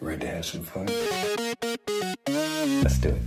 Ready to have some fun? Let's do it.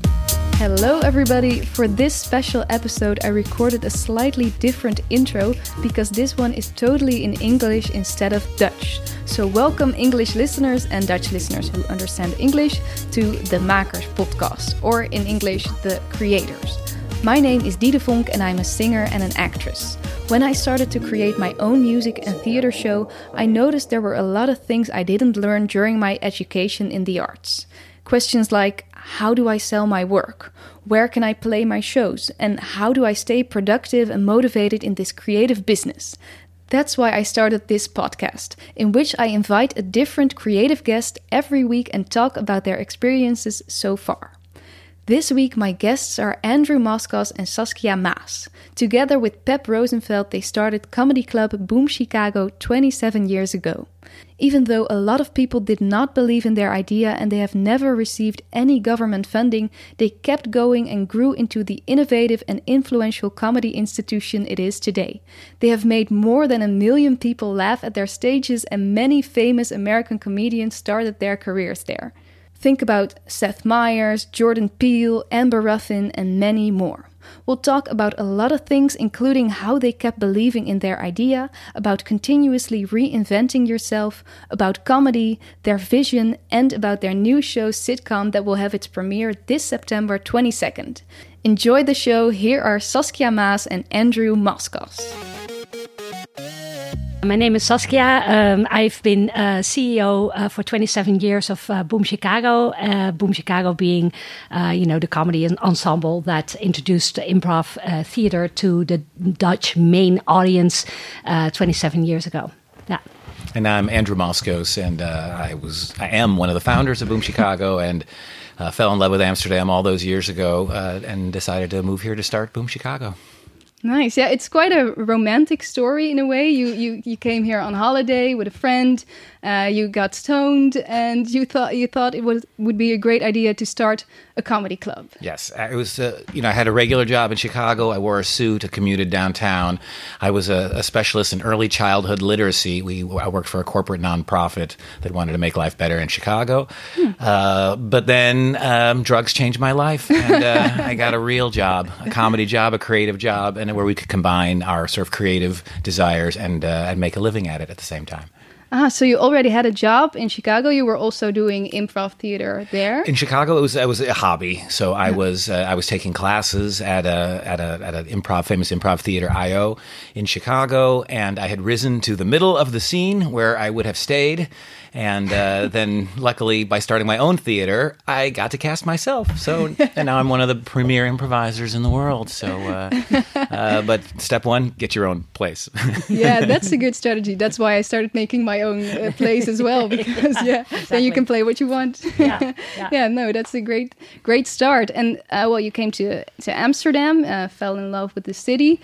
Hello, everybody. For this special episode, I recorded a slightly different intro because this one is totally in English instead of Dutch. So, welcome, English listeners and Dutch listeners who understand English, to the Makers podcast, or in English, the creators. My name is Diede Vonk, and I'm a singer and an actress. When I started to create my own music and theater show, I noticed there were a lot of things I didn't learn during my education in the arts. Questions like how do I sell my work? Where can I play my shows? And how do I stay productive and motivated in this creative business? That's why I started this podcast, in which I invite a different creative guest every week and talk about their experiences so far. This week, my guests are Andrew Moskos and Saskia Maas. Together with Pep Rosenfeld, they started comedy club Boom Chicago 27 years ago. Even though a lot of people did not believe in their idea and they have never received any government funding, they kept going and grew into the innovative and influential comedy institution it is today. They have made more than a million people laugh at their stages, and many famous American comedians started their careers there. Think about Seth Meyers, Jordan Peele, Amber Ruffin, and many more. We'll talk about a lot of things, including how they kept believing in their idea, about continuously reinventing yourself, about comedy, their vision, and about their new show sitcom that will have its premiere this September 22nd. Enjoy the show. Here are Saskia Maas and Andrew Moskos. My name is Saskia. Um, I've been uh, CEO uh, for 27 years of uh, Boom Chicago. Uh, Boom Chicago being, uh, you know, the comedy ensemble that introduced improv uh, theater to the Dutch main audience 27 years ago. Yeah. And I'm Andrew Moskos, and I was, I am one of the founders of Boom Chicago, and fell in love with Amsterdam all those years ago, and decided to move here to start Boom Chicago. Nice. Yeah, it's quite a romantic story in a way. You you you came here on holiday with a friend. Uh, you got stoned, and you thought you thought it was would be a great idea to start a comedy club. Yes, uh, it was. Uh, you know, I had a regular job in Chicago. I wore a suit. I commuted downtown. I was a, a specialist in early childhood literacy. We I worked for a corporate nonprofit that wanted to make life better in Chicago. Hmm. Uh, but then um, drugs changed my life, and uh, I got a real job, a comedy job, a creative job, and where we could combine our sort of creative desires and uh, and make a living at it at the same time. Ah, so you already had a job in Chicago. You were also doing improv theater there. In Chicago, it was it was a hobby. So I was uh, I was taking classes at a at a at an improv famous improv theater IO in Chicago, and I had risen to the middle of the scene where I would have stayed and uh, then, luckily, by starting my own theater, I got to cast myself. So, and now I'm one of the premier improvisers in the world. So, uh, uh, but step one, get your own place. yeah, that's a good strategy. That's why I started making my own uh, place as well, because yeah, exactly. then you can play what you want. Yeah, yeah. yeah no, that's a great, great start. And uh, well, you came to to Amsterdam, uh, fell in love with the city.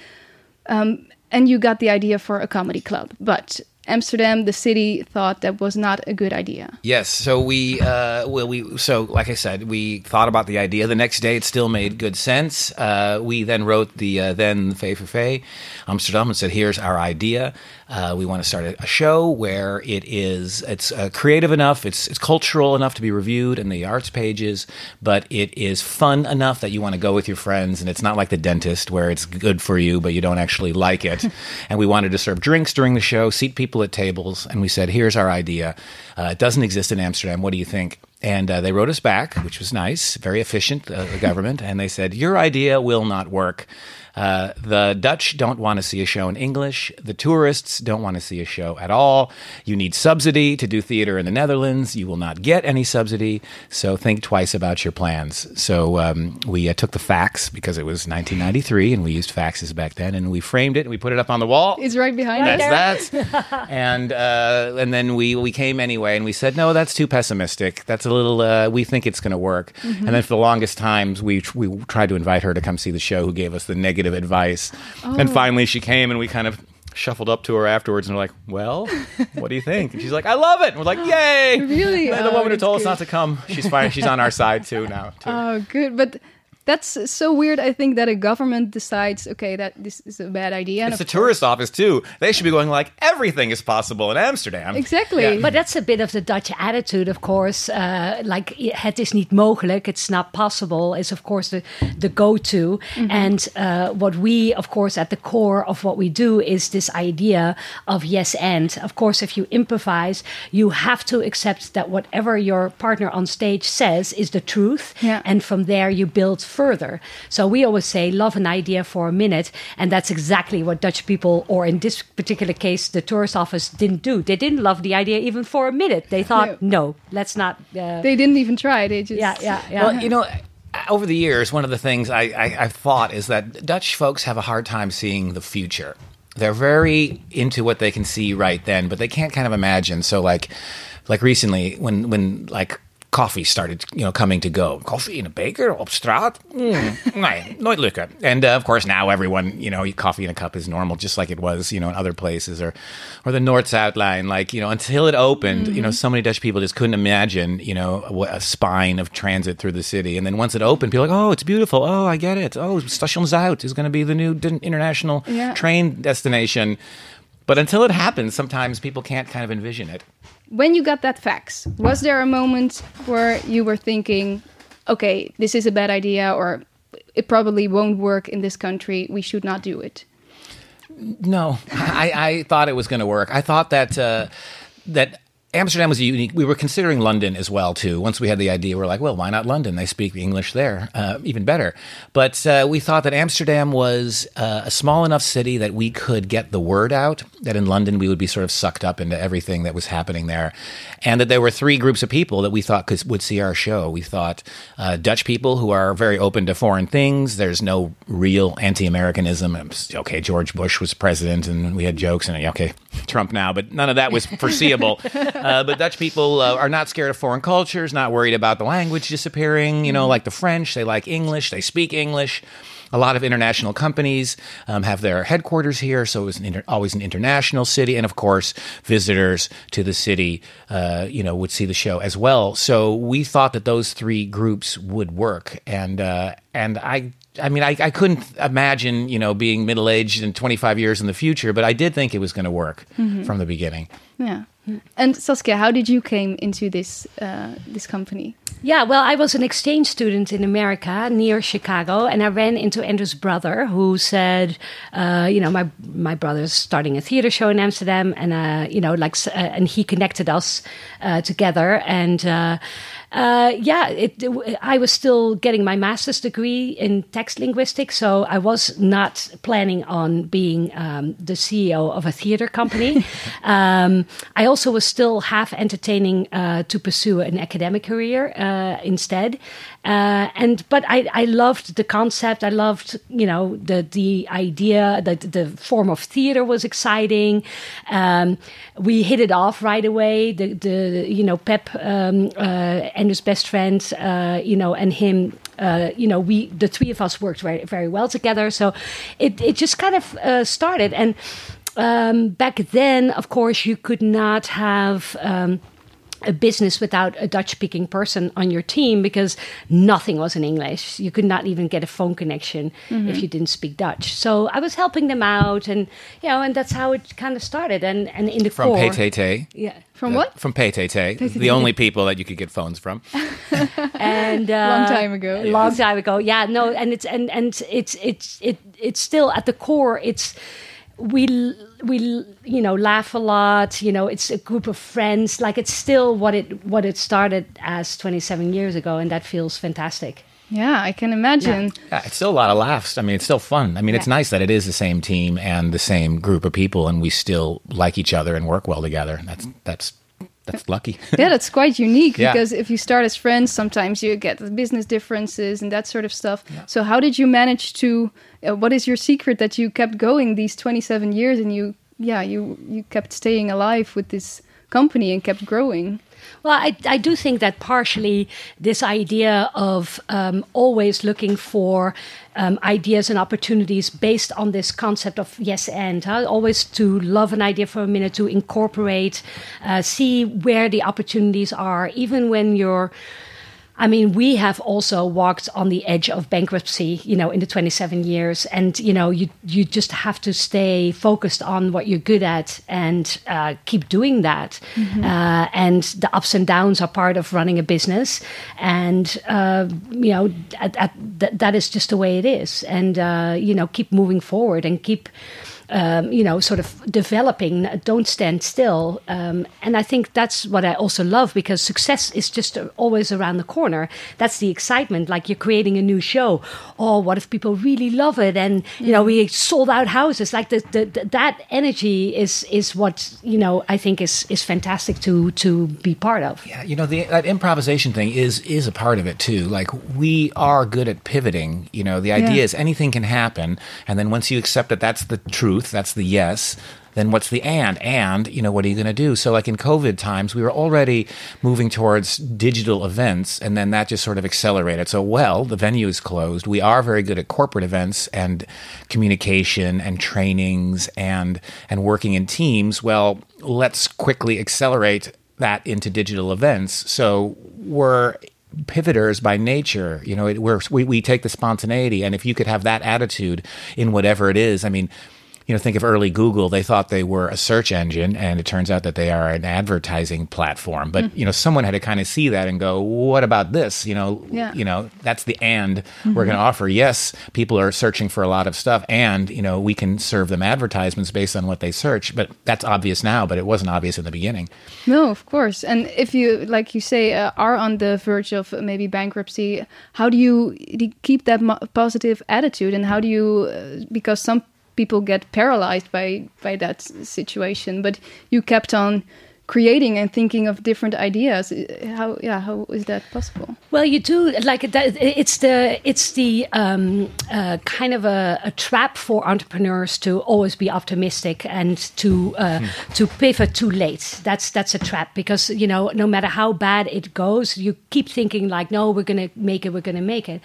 Um, and you got the idea for a comedy club, but Amsterdam, the city, thought that was not a good idea. Yes. So we, uh, well, we, so like I said, we thought about the idea. The next day, it still made good sense. Uh, we then wrote the uh, then VVV Amsterdam and said, "Here's our idea. Uh, we want to start a, a, show where it is it's uh, creative enough, it's it's cultural enough to be reviewed in the arts pages, but it is fun enough that you want to go with your friends, and it's not like the dentist where it's good for you, but you don't actually like it. and we wanted to serve drinks during the show, seat people at tables, and we said, "Here's our idea. Uh, it doesn't exist in Amsterdam. What do you think?" And uh, they wrote us back, which was nice, very efficient, uh, the government. And they said, Your idea will not work. Uh, the Dutch don't want to see a show in English. The tourists don't want to see a show at all. You need subsidy to do theater in the Netherlands. You will not get any subsidy. So think twice about your plans. So um, we uh, took the fax because it was 1993 and we used faxes back then and we framed it and we put it up on the wall. It's right behind that's that. and uh, and then we we came anyway and we said no, that's too pessimistic. That's a little. Uh, we think it's going to work. Mm-hmm. And then for the longest times we we tried to invite her to come see the show. Who gave us the negative negative advice. Oh. And finally, she came, and we kind of shuffled up to her afterwards and we're like, "Well, what do you think?" And she's like, "I love it." And we're like, "Yay!" Really? And the oh, woman who told good. us not to come, she's fine. She's on our side too now. Too. Oh, good. But That's so weird. I think that a government decides, okay, that this is a bad idea. It's the tourist office too. They should be going like everything is possible in Amsterdam. Exactly. Yeah. But that's a bit of the Dutch attitude, of course. Uh, like het is niet mogelijk, it's not possible, is of course the the go-to. And uh, what we, of course, at the core of what we do is this idea of yes and. Of course, if you improvise, you have to accept that whatever your partner on stage says is the truth, Yeah. and from there you build further. So we always say, love an idea for a minute, and that's exactly what Dutch people, or in this particular case, the tourist office, didn't do. They didn't love the idea even for a minute. They thought, no, let's not. Uh, They didn't even try. They just yeah, yeah, yeah. Well, you know, over the years, one of the things I, I, I've thought is that Dutch folks have a hard time seeing the future. They're very into what they can see right then, but they can't kind of imagine. So, like, like recently, when when like coffee started, you know, coming to go, coffee in a baker op straat, mm, nee, nooit lukken. And uh, of course, now everyone, you know, coffee in a cup is normal, just like it was, you know, in other places, or or the North South line. Like, you know, until it opened, you know, so many Dutch people just couldn't imagine, you know, a, a spine of transit through the city. And then once it opened, people were like, oh, it's beautiful. Oh, I get it. Oh, Station Zuid is going to be the new international Yeah. train destination. But until it happens, sometimes people can't kind of envision it. When you got that fax, was there a moment where you were thinking, okay, this is a bad idea, or it probably won't work in this country, we should not do it? No, I, I thought it was going to work. I thought that uh, that Amsterdam was unique. We were considering London as well too. Once we had the idea, we are like, well, why not London? They speak English there, uh, even better. But uh, we thought that Amsterdam was uh, a small enough city that we could get the word out. That in London we would be sort of sucked up into everything that was happening there, and that there were three groups of people that we thought could, would see our show. We thought uh, Dutch people who are very open to foreign things. There's no real anti-Americanism. Okay, George Bush was president, and we had jokes, and okay, Trump now, but none of that was foreseeable. uh, but Dutch people uh, are not scared of foreign cultures, not worried about the language disappearing. You know, like the French, they like English, they speak English. A lot of international companies um, have their headquarters here, so it was an inter- always an international city, and of course, visitors to the city, uh, you know, would see the show as well. So we thought that those three groups would work, and uh, and I I mean, I, I couldn't imagine, you know, being middle aged in 25 years in the future, but I did think it was going to work from the beginning. Yeah. And Saskia, how did you came into this uh, this company? Yeah, well, I was an exchange student in America near Chicago, and I ran into Andrew's brother, who said, uh, "You know, my my brother's starting a theater show in Amsterdam, and uh, you know, like, uh, and he connected us uh, together, and." Uh, yeah, it, I was still getting my master's degree in text linguistics, so I was not planning on being um, the CEO of a theater company. um, I also was still half entertaining uh, to pursue an academic career uh, instead. Uh, and but I, I loved the concept. I loved you know the the idea that the form of theater was exciting. Um, we hit it off right away. The the you know Pep um, uh, and his best friend uh, you know and him uh, you know we the three of us worked very very well together. So it it just kind of uh, started and. Um, back then, of course, you could not have um, a business without a Dutch speaking person on your team because nothing was in English. You could not even get a phone connection if you didn't speak Dutch. So I was helping them out, and you know, and that's how it kind of started. And and in the From core, PTT. yeah, From what? From PTT, the only people that you could get phones from. and uh, Long time ago. a long time ago. Yeah, no, and it's and and it's it's it it's still at the core. It's we we you know laugh a lot. You know, it's a group of friends. Like it's still what it what it started as 27 years ago, and that feels fantastic. Yeah, I can imagine. Yeah, it's still a lot of laughs. I mean, it's still fun. I mean, it's Yeah. nice that it is the same team and the same group of people, and we still like each other and work well together. That's that's that's lucky. yeah, that's quite unique Yeah. because if you start as friends, sometimes you get the business differences and that sort of stuff. So, how did you manage to? Uh, what is your secret that you kept going these twenty-seven years and you, yeah, you you kept staying alive with this company and kept growing? Well, I, I do think that partially this idea of um, always looking for um, ideas and opportunities based on this concept of yes and, huh? always to love an idea for a minute, to incorporate, uh, see where the opportunities are, even when you're I mean, we have also walked on the edge of bankruptcy, you know, in the 27 years. And, you know, you, you just have to stay focused on what you're good at and uh, keep doing that. Mm-hmm. Uh, and the ups and downs are part of running a business. And, uh, you know, at, at, th- that is just the way it is. And, uh, you know, keep moving forward and keep um, you know, sort of developing, don't stand still. Um, and I think that's what I also love because success is just always around the corner. That's the excitement. Like you're creating a new show. Oh, what if people really love it? And, you know, we sold out houses. Like the, the, the, that energy is, is what, you know, I think is, is fantastic to, to be part of. Yeah. You know, the, that improvisation thing is, is a part of it too. Like we are good at pivoting. You know, the idea yeah. is anything can happen. And then once you accept that that's the truth, truth, that's the yes. Then what's the and? And, you know, what are you going to do? So, like in COVID times, we were already moving towards digital events, and then that just sort of accelerated. So, well, the venue is closed. We are very good at corporate events and communication and trainings and and working in teams. Well, let's quickly accelerate that into digital events. So, we're pivoters by nature. You know, it, we we take the spontaneity, and if you could have that attitude in whatever it is, I mean, you know, think of early Google. They thought they were a search engine, and it turns out that they are an advertising platform. But mm-hmm. you know, someone had to kind of see that and go, "What about this?" You know, yeah. you know, that's the and mm-hmm. we're going to offer. Yes, people are searching for a lot of stuff, and you know, we can serve them advertisements based on what they search. But that's obvious now, but it wasn't obvious in the beginning. No, of course. And if you, like you say, uh, are on the verge of maybe bankruptcy, how do you keep that mo- positive attitude, and how do you, uh, because some people get paralyzed by by that situation but you kept on creating and thinking of different ideas. How yeah how is that possible? Well you do like that it's the it's the um, uh, kind of a, a, trap for entrepreneurs to always be optimistic and to uh, hmm. to pivot too late. That's that's a trap because you know no matter how bad it goes you keep thinking like no we're gonna make it we're gonna make it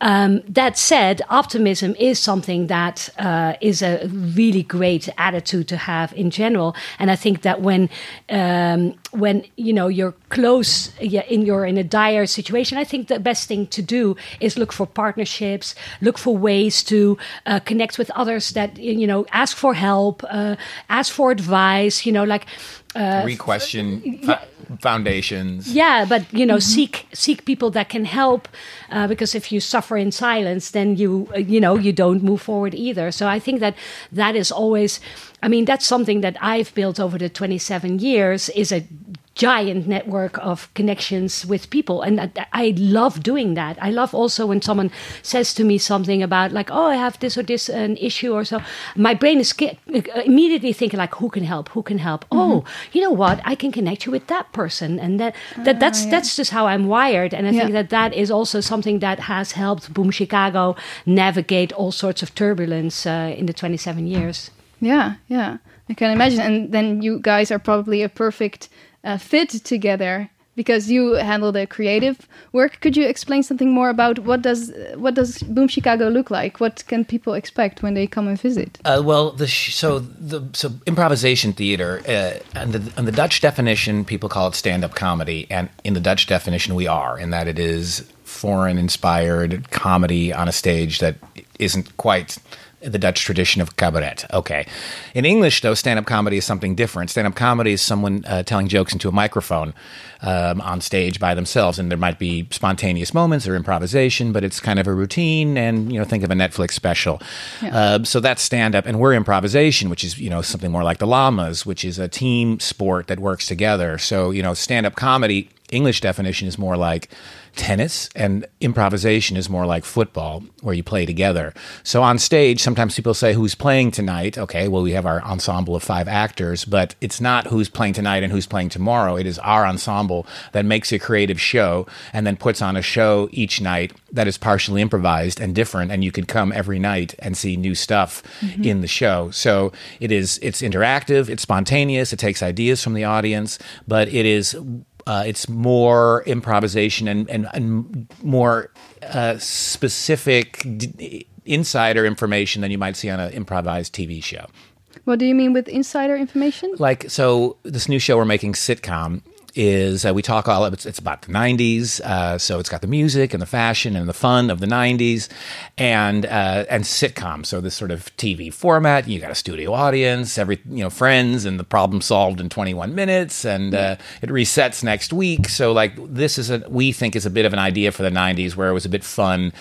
um, that said, optimism is something that uh, is a really great attitude to have in general, and I think that when um, when you know you're close, yeah, in you're in a dire situation, I think the best thing to do is look for partnerships, look for ways to uh, connect with others that you know, ask for help, uh, ask for advice, you know, like uh, re-question foundations. Yeah, but you know, mm-hmm. seek seek people that can help, uh, because if you suffer in silence, then you uh, you know you don't move forward either. So I think that that is always. I mean, that's something that I've built over the 27 years is a giant network of connections with people. And I, love doing that. I love also when someone says to me something about like oh i have this or this an issue or so. My brain is immediately thinking like who can help? Who can help? Mm-hmm. oh you know what? I can connect you with that person. And that, that that's uh, yeah. that's just how i'm wired. And i yeah. think that that is also something that has helped boom chicago navigate all sorts of turbulence uh, in the 27 years. Yeah yeah. I can imagine. And then you guys are probably a perfect uh, fit together because you handle the creative work. Could you explain something more about what does what does Boom Chicago look like? What can people expect when they come and visit? Uh, well, the so the so improvisation theater uh, and the and the Dutch definition, people call it stand up comedy, and in the Dutch definition, we are in that it is foreign inspired comedy on a stage that isn't quite the Dutch tradition of cabaret. Okay. In English, though, stand up comedy is something different. Stand up comedy is someone uh, telling jokes into a microphone um, on stage by themselves. And there might be spontaneous moments or improvisation, but it's kind of a routine. And, you know, think of a Netflix special. Yeah. Uh, so that's stand up. And we're improvisation, which is, you know, something more like the Lama's, which is a team sport that works together. So, you know, stand up comedy, English definition is more like tennis and improvisation is more like football where you play together. So on stage, sometimes people say, Who's playing tonight? Okay, well, we have our ensemble of five actors, but it's not who's playing tonight and who's playing tomorrow. It is our ensemble that makes a creative show and then puts on a show each night that is partially improvised and different. And you can come every night and see new stuff mm-hmm. in the show. So it is, it's interactive, it's spontaneous, it takes ideas from the audience, but it is uh, it's more improvisation and, and, and more uh, specific d- insider information than you might see on an improvised TV show. What do you mean with insider information? Like, so this new show we're making, Sitcom, is uh, we talk all it's, it's about the 90s uh, so it's got the music and the fashion and the fun of the 90s and uh, and sitcom. So this sort of tv format you got a studio audience every you know friends and the problem solved in 21 minutes and uh, it resets next week. So like this is a we think is a bit of an idea for the 90s where it was a bit fun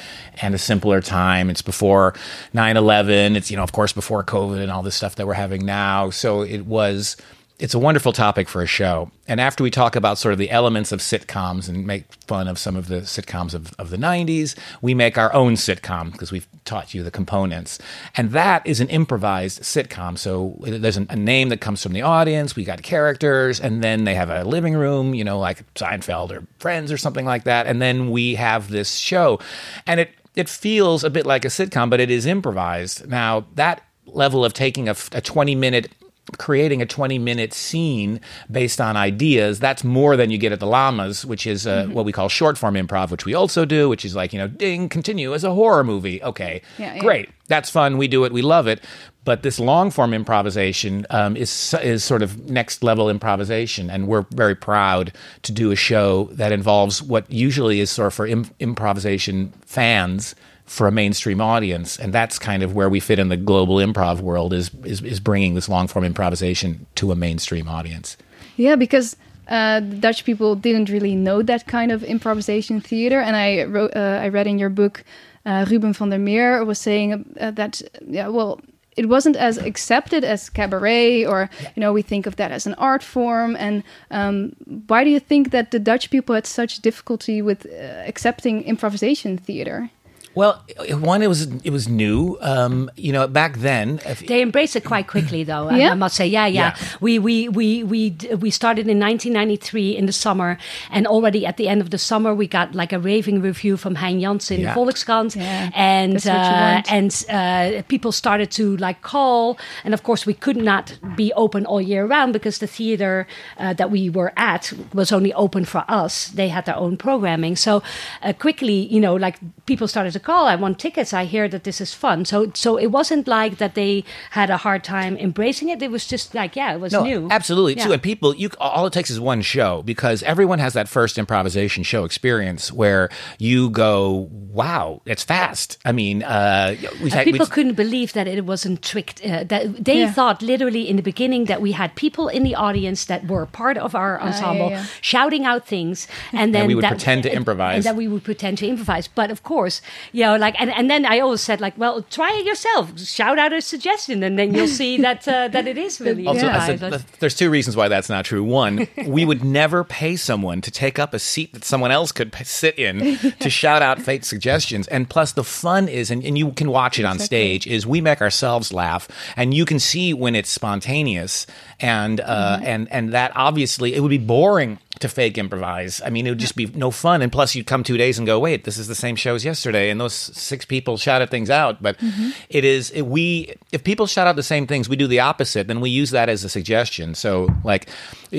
and a simpler time. It's before 9-11 it's you know of course before covid and all this stuff that we're having now. So it was it's a wonderful topic for a show. And after we talk about sort of the elements of sitcoms and make fun of some of the sitcoms of, of the 90s, we make our own sitcom because we've taught you the components. And that is an improvised sitcom. So there's an, a name that comes from the audience, we got characters, and then they have a living room, you know, like Seinfeld or Friends or something like that. And then we have this show. And it, it feels a bit like a sitcom, but it is improvised. Now, that level of taking a, a 20 minute creating a 20 minute scene based on ideas that's more than you get at the Lama's which is uh, mm-hmm. what we call short form improv which we also do which is like you know ding continue as a horror movie. Okay yeah, yeah. great. That's fun. We do it. We love it. But this long form improvisation um, is is sort of next level improvisation, and we're very proud to do a show that involves what usually is sort of for Im- improvisation fans for a mainstream audience, and that's kind of where we fit in the global improv world is is, is bringing this long form improvisation to a mainstream audience. Yeah, because uh, Dutch people didn't really know that kind of improvisation theater, and I wrote uh, I read in your book. Uh, Ruben van der Meer was saying uh, that yeah, well, it wasn't as accepted as cabaret or you know we think of that as an art form and um, why do you think that the dutch people had such difficulty with uh, accepting improvisation theater well, one, it was it was new. Um, you know, back then they embraced it quite quickly, though. yeah? I must say, yeah, yeah, yeah. We we we we we started in 1993 in the summer, and already at the end of the summer, we got like a raving review from Hein Janssen, in Volkskrant, yeah. and uh, and uh, people started to like call, and of course, we could not be open all year round because the theater uh, that we were at was only open for us. They had their own programming, so uh, quickly, you know, like people started to call. I want tickets. I hear that this is fun. So so it wasn't like that they had a hard time embracing it. It was just like yeah, it was no, new. Absolutely yeah. too. And people, you all it takes is one show because everyone has that first improvisation show experience where you go, wow, it's fast. I mean, uh, we had, people couldn't believe that it wasn't tricked. Uh, that they yeah. thought literally in the beginning that we had people in the audience that were part of our ensemble uh, yeah, shouting out things, and then and we would that, pretend to improvise, and that we would pretend to improvise. But of course, you know, like, and, and then I always said, like, well, try it yourself. Shout out a suggestion, and then you'll see that uh, that it is really. Also, yeah. said, there's two reasons why that's not true. One, we would never pay someone to take up a seat that someone else could sit in to shout out fake suggestions. And plus, the fun is, and, and you can watch it on exactly. stage, is we make ourselves laugh, and you can see when it's spontaneous, and uh, mm-hmm. and and that obviously it would be boring to fake improvise. I mean, it would just be no fun. And plus, you'd come two days and go, "Wait, this is the same show as yesterday," and those six people shouted things out. But mm-hmm. it is it, we if people shout out the same things, we do the opposite. Then we use that as a suggestion. So like,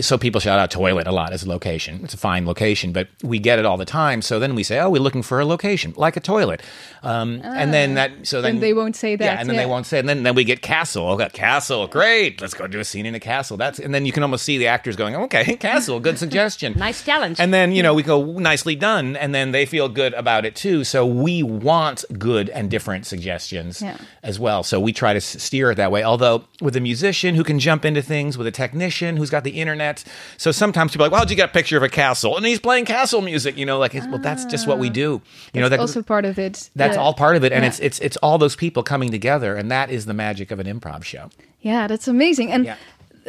so people shout out toilet a lot as a location. It's a fine location, but we get it all the time. So then we say, "Oh, we're looking for a location like a toilet," um, and then that so then, then, they won't say that. Yeah, and then yeah. they won't say. It. And then then we get castle. Okay, castle. Great. Let's go do a scene in a castle. That's and then you can almost see the actors going, "Okay, castle. Good suggestion." suggestion. nice challenge. And then, you know, we go, nicely done. And then they feel good about it too. So we want good and different suggestions yeah. as well. So we try to steer it that way. Although with a musician who can jump into things, with a technician who's got the internet. So sometimes people are like, well, did you get a picture of a castle? And he's playing castle music, you know, like, ah, well, that's just what we do. You know, that's also part of it. That's yeah. all part of it. And yeah. it's, it's, it's all those people coming together. And that is the magic of an improv show. Yeah, that's amazing. And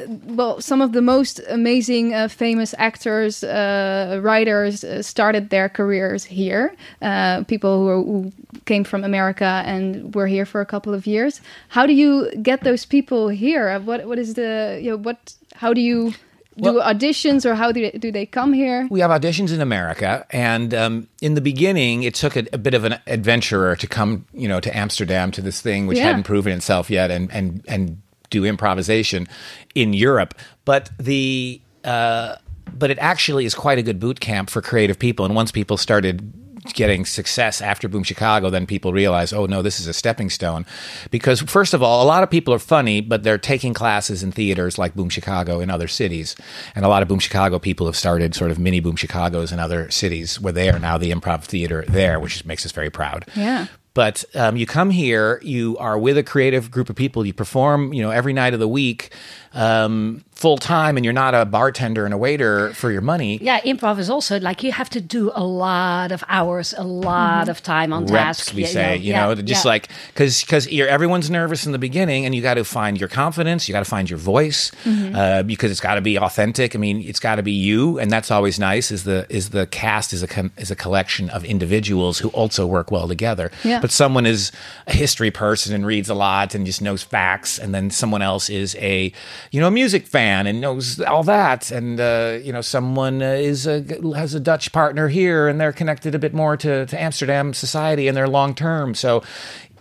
well, some of the most amazing, uh, famous actors, uh, writers uh, started their careers here. Uh, people who, are, who, came from America and were here for a couple of years. How do you get those people here? Uh, what what is the you know what? How do you do well, auditions or how do they, do they come here? We have auditions in America, and um, in the beginning, it took a, a, bit of an adventurer to come, you know, to Amsterdam to this thing which yeah. hadn't proven itself yet, and and and do improvisation in Europe. But the uh, but it actually is quite a good boot camp for creative people. And once people started getting success after Boom Chicago, then people realize, oh no, this is a stepping stone. Because first of all, a lot of people are funny, but they're taking classes in theaters like Boom Chicago in other cities, and a lot of Boom Chicago people have started sort of mini Boom Chicagos in other cities where they are now the improv theater there, which makes us very proud. Yeah. But um, you come here, you are with a creative group of people. You perform, you know, every night of the week, um, full time, and you're not a bartender and a waiter for your money. Yeah, improv is also like you have to do a lot of hours, a lot of time on reps task. we you say know, you yeah, know just yeah. like because because you're everyone's nervous in the beginning and you got to find your confidence you got to find your voice Mm-hmm. uh, because it's got to be authentic i mean it's got to be you and that's always nice is the is the cast is a con- is a collection of individuals who also work well together Yeah. but someone is a history person and reads a lot and just knows facts and then someone else is a you know a music fan and knows all that. And uh, you know someone uh, is a, has a Dutch partner here and they're connected a bit more to, to Amsterdam society and they're long term so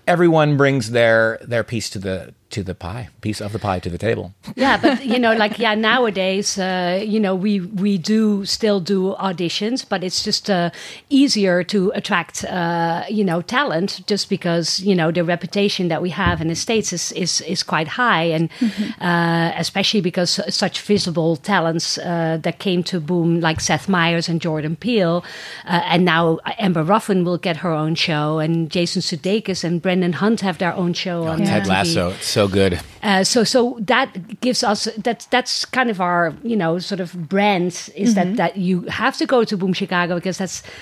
everyone brings their their piece to the to the pie piece of the pie to the table yeah, but you know, like yeah, nowadays, uh, you know, we we do still do auditions, but it's just uh, easier to attract, uh, you know, talent just because you know the reputation that we have in the states is is is quite high, and uh, especially because such visible talents uh, that came to boom like Seth Meyers and Jordan Peele, uh, and now Amber Ruffin will get her own show, and Jason Sudeikis and Brendan Hunt have their own show on Ted TV. Lasso it's so good. Uh, so so that gives us that's that's kind of our you know sort of brand is that that you have to go to Boom Chicago because that's th-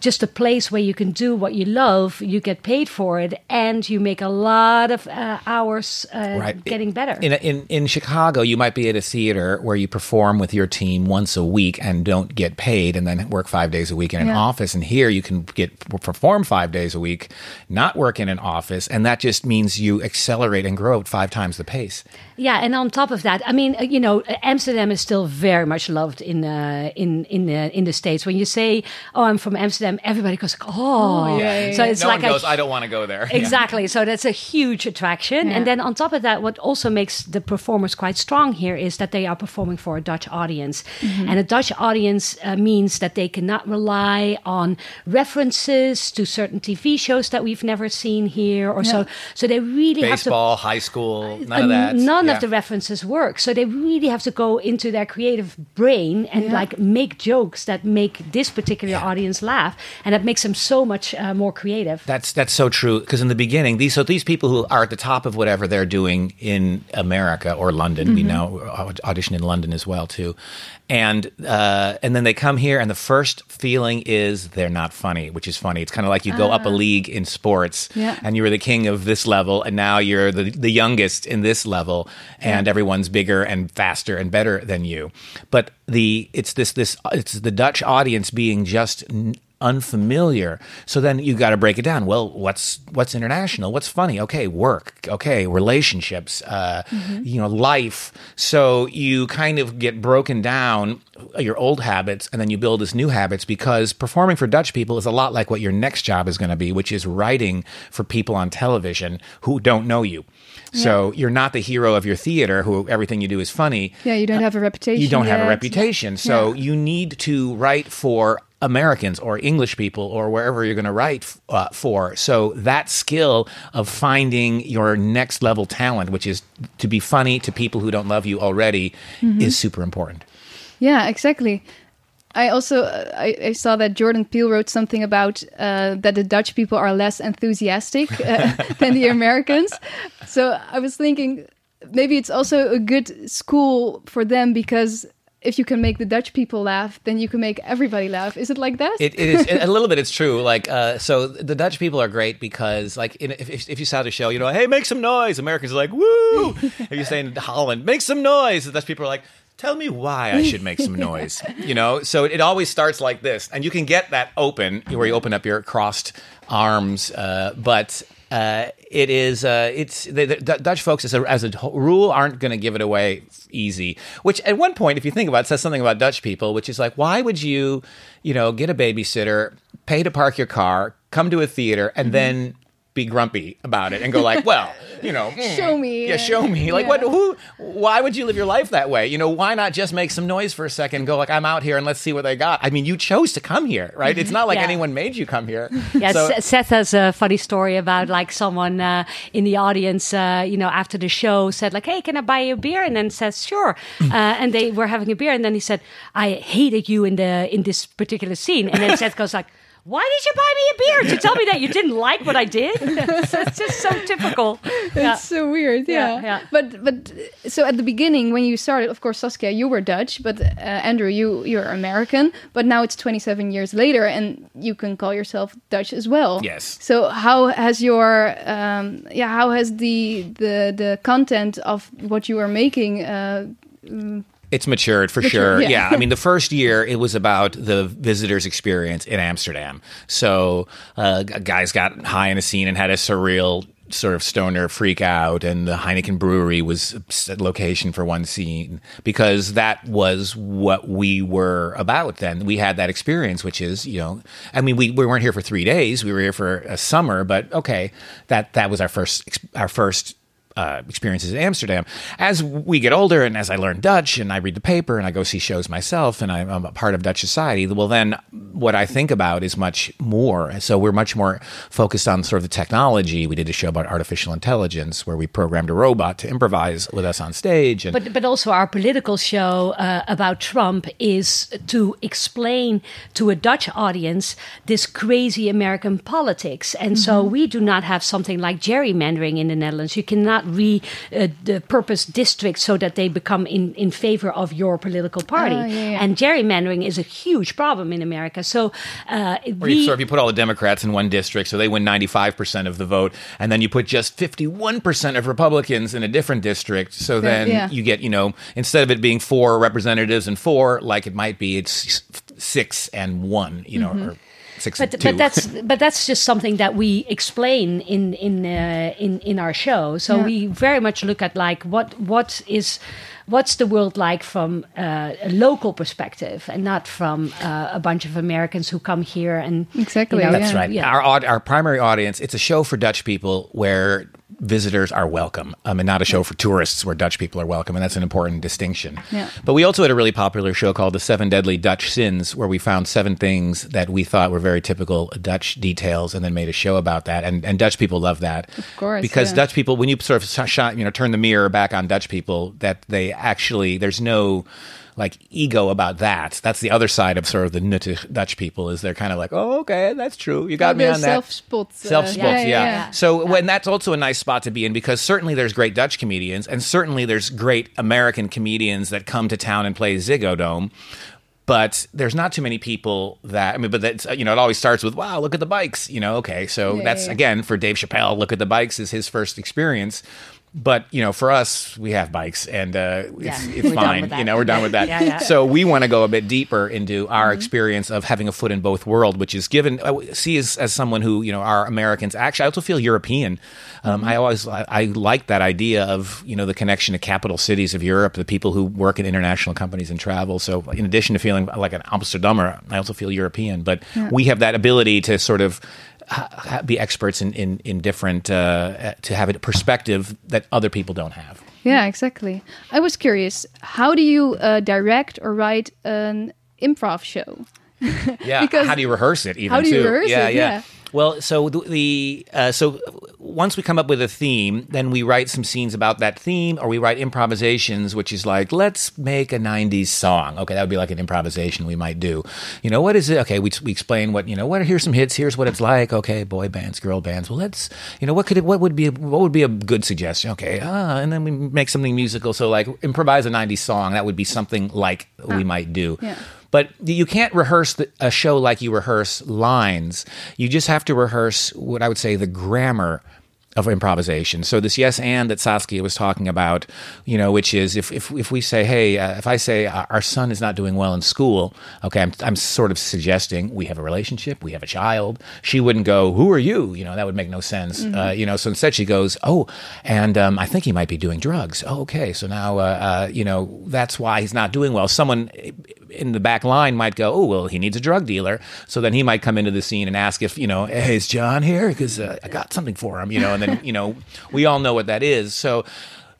just a place where you can do what you love, you get paid for it, and you make a lot of uh, hours uh, right getting better. in, in in chicago you might be at a theater where you perform with your team once a week and don't get paid and then work five days a week in an Yeah. office and here you can get perform five days a week not work in an office and that just means you accelerate and grow at five times the pace Yeah, and on top of that, I mean, you know, Amsterdam is still very much loved in uh, in in the in the states. When you say, "Oh, I'm from Amsterdam," everybody goes, "Oh, yeah, yeah, So it's no like one goes i don't want to go there Yeah. Exactly. So that's a huge attraction. Yeah. And then on top of that, what also makes the performers quite strong here is that they are performing for a Dutch audience. And a Dutch audience uh, means that they cannot rely on references to certain TV shows that we've never seen here or so. So they really have to high school none uh, of that None Yeah. of the references work. So they really have to go into their creative brain and like make jokes that make this particular audience laugh, and that makes them so much uh, more creative. That's that's so true because in the beginning these so these people who are at the top of whatever they're doing in America or London we Mm-hmm. know uh, audition in London as well too and uh, and then they come here and the first feeling is they're not funny which is funny it's kind of like you go up a league in sports Yeah. and you were the king of this level and now you're the the youngest in this level and everyone's bigger and faster and better than you but the it's this this it's the Dutch audience being just n- unfamiliar. So then you got to break it down. Well, what's what's international? What's funny? Okay, work. Okay, relationships. Uh, You know, life. So you kind of get broken down your old habits, and then you build this new habits because performing for Dutch people is a lot like what your next job is going to be, which is writing for people on television who don't know you. So you're not the hero of your theater who everything you do is funny Yeah, you don't have a reputation. you don't have a reputation. So Yeah. you need to write for Americans or English people or wherever you're going to write uh, for. So that skill of finding your next level talent, which is to be funny to people who don't love you already, Mm-hmm. is super important. Yeah, exactly. I also uh, I, I saw that Jordan Peele wrote something about uh, that the Dutch people are less enthusiastic uh, than the Americans. So I was thinking maybe it's also a good school for them because if you can make the Dutch people laugh, then you can make everybody laugh. Is it like that? It, it is a little bit. It's true. Like, uh, so the Dutch people are great because, like, in, if, if you saw the show, you know, hey, make some noise. Americans are like, woo. if you say in Holland, make some noise, the Dutch people are like, tell me why I should make some noise. You know, so it, always starts like this, and you can get that open where you open up your crossed arms, uh, but. Uh, it is. Uh, it's the, the Dutch folks, as a, as a rule, aren't going to give it away easy. Which, at one point, if you think about it, says something about Dutch people, which is like, why would you, you know, get a babysitter, pay to park your car, come to a theater, and then be grumpy about it and go like, well, you know, mm, Show me. yeah, show me. Like, Yeah. what? Who? Why would you live your life that way? You know, why not just make some noise for a second? and Go like, I'm out here and let's see what they got. I mean, you chose to come here, right? It's not like Yeah. anyone made you come here. Yeah, So- Seth has a funny story about like someone uh, in the audience, uh, you know, after the show said like, "Hey, can I buy you a beer?" And then says, "Sure." Uh, and they were having a beer, and then he said, "I hated you in the in this particular scene." And then Seth goes like. Why did you buy me a beer to tell me that you didn't like what I did? so it's just so typical. Yeah. It's so weird, yeah. Yeah, yeah. But but so at the beginning when you started, of course, Saskia, you were Dutch, but uh, Andrew, you you're American. But now it's 27 years later, and you can call yourself Dutch as well. Yes. So how has your um, yeah how has the the the content of what you are making uh, It's matured for sure. yeah. Yeah. I mean, the first year it was about the visitor's experience in Amsterdam. So, uh, g- guys got high in a scene and had a surreal sort of stoner freak out, and the Heineken Brewery was a s- location for one scene because that was what we were about then. We had that experience, which is, you know, I mean, we, we weren't here for three days. We were here for a summer, but okay, that that was our first our first uh, experiences in Amsterdam. As we get older, and as I learn Dutch, and I read the paper, and I go see shows myself, and I'm, I'm a part of Dutch society. Well, then what I think about is much more. So we're much more focused on sort of the technology. We did a show about artificial intelligence where we programmed a robot to improvise with us on stage, and But but also our political show uh, about Trump is to explain to a Dutch audience this crazy American politics, and so we do not have something like gerrymandering in the Netherlands. You cannot re uh, the purpose districts so that they become in in favor of your political party. Oh, yeah, yeah. And gerrymandering is a huge problem in America. So uh, it- Or you we sort of you put all the Democrats in one district, so they win ninety five percent of the vote, and then you put just fifty one percent of Republicans in a different district. So then yeah. you get, you know, instead of it being four representatives and four, like it might be, it's six and one, you know, or six but but that's but that's just something that we explain in in uh, in in our show. So Yeah. we very much look at like what what is what's the world like from uh, a local perspective and not from uh, a bunch of Americans who come here and Exactly, you know, That's Yeah. right. Yeah. Our our primary audience. It's a show for Dutch people where visitors are welcome. I mean, not a show for tourists where Dutch people are welcome, and that's an important distinction. Yeah. But we also had a really popular show called The Seven Deadly Dutch Sins, where we found seven things that we thought were very typical Dutch details, and then made a show about that. And and Dutch people love that, of course, because yeah. Dutch people, when you sort of you know, turn the mirror back on Dutch people, that they actually there's no like ego about that. That's the other side of sort of the nuchter Dutch people is they're kind of like, oh, okay, that's true. You got me on that. self-spot. uh, Self spots, yeah, yeah, yeah. So when that's also a nice spot to be in because certainly there's great Dutch comedians and certainly there's great American comedians that come to town and play Ziggo Dome. But there's not too many people that I mean, but that's you know it always starts with wow, look at the bikes, you know. Okay, so Yeah, that's yeah. again for Dave Chappelle, look at the bikes is his first experience. But you know, for us, we have bikes, and uh, it's, Yeah, it's done fine. You know, we're done with that. Yeah, yeah. So we want to go a bit deeper into our Mm-hmm. experience of having a foot in both world, which is given. I see as, as someone who you know are Americans. Actually, I also feel European. Um, Mm-hmm. I always I, I like that idea of you know the connection to capital cities of Europe, the people who work in international companies and travel. So in addition to feeling like an Amsterdamer, I also feel European. But we have that ability to sort of ha- be experts in in, in different uh, to have a perspective that other people don't have. Yeah, exactly. I was curious, how do you uh, direct or write an improv show? Yeah. Because- how do you rehearse it? Even How do you too? rehearse yeah, it? Yeah. Yeah. Well, so the, the uh, so once we come up with a theme, then we write some scenes about that theme, or we write improvisations, which is like let's make a '90s song. Okay, that would be like an improvisation we might do. You know, what is it? Okay, we, we explain what you know. What here's some hits. Here's what it's like. Okay, boy bands, girl bands. Well, let's you know what could it, what would be what would be a good suggestion? Okay, ah, and then we make something musical. So like improvise a '90s song. That would be something like we might do. Yeah. But you can't rehearse the, a show like you rehearse lines. You just have to rehearse what I would say the grammar of improvisation. So this yes and that Saskia was talking about, you know, which is if if, if we say, hey, uh, if I say uh, our son is not doing well in school, okay, I'm I'm sort of suggesting we have a relationship, we have a child. She wouldn't go, who are you? You know, that would make no sense. Uh, you know, so instead she goes, oh, and um, I think he might be doing drugs. Oh, okay, so now uh, uh, you know that's why he's not doing well. Someone in the back line might go, oh well, he needs a drug dealer. So then he might come into the scene and ask if you know, hey, is John here? Because uh, I got something for him, you know. And then you know, we all know what that is. So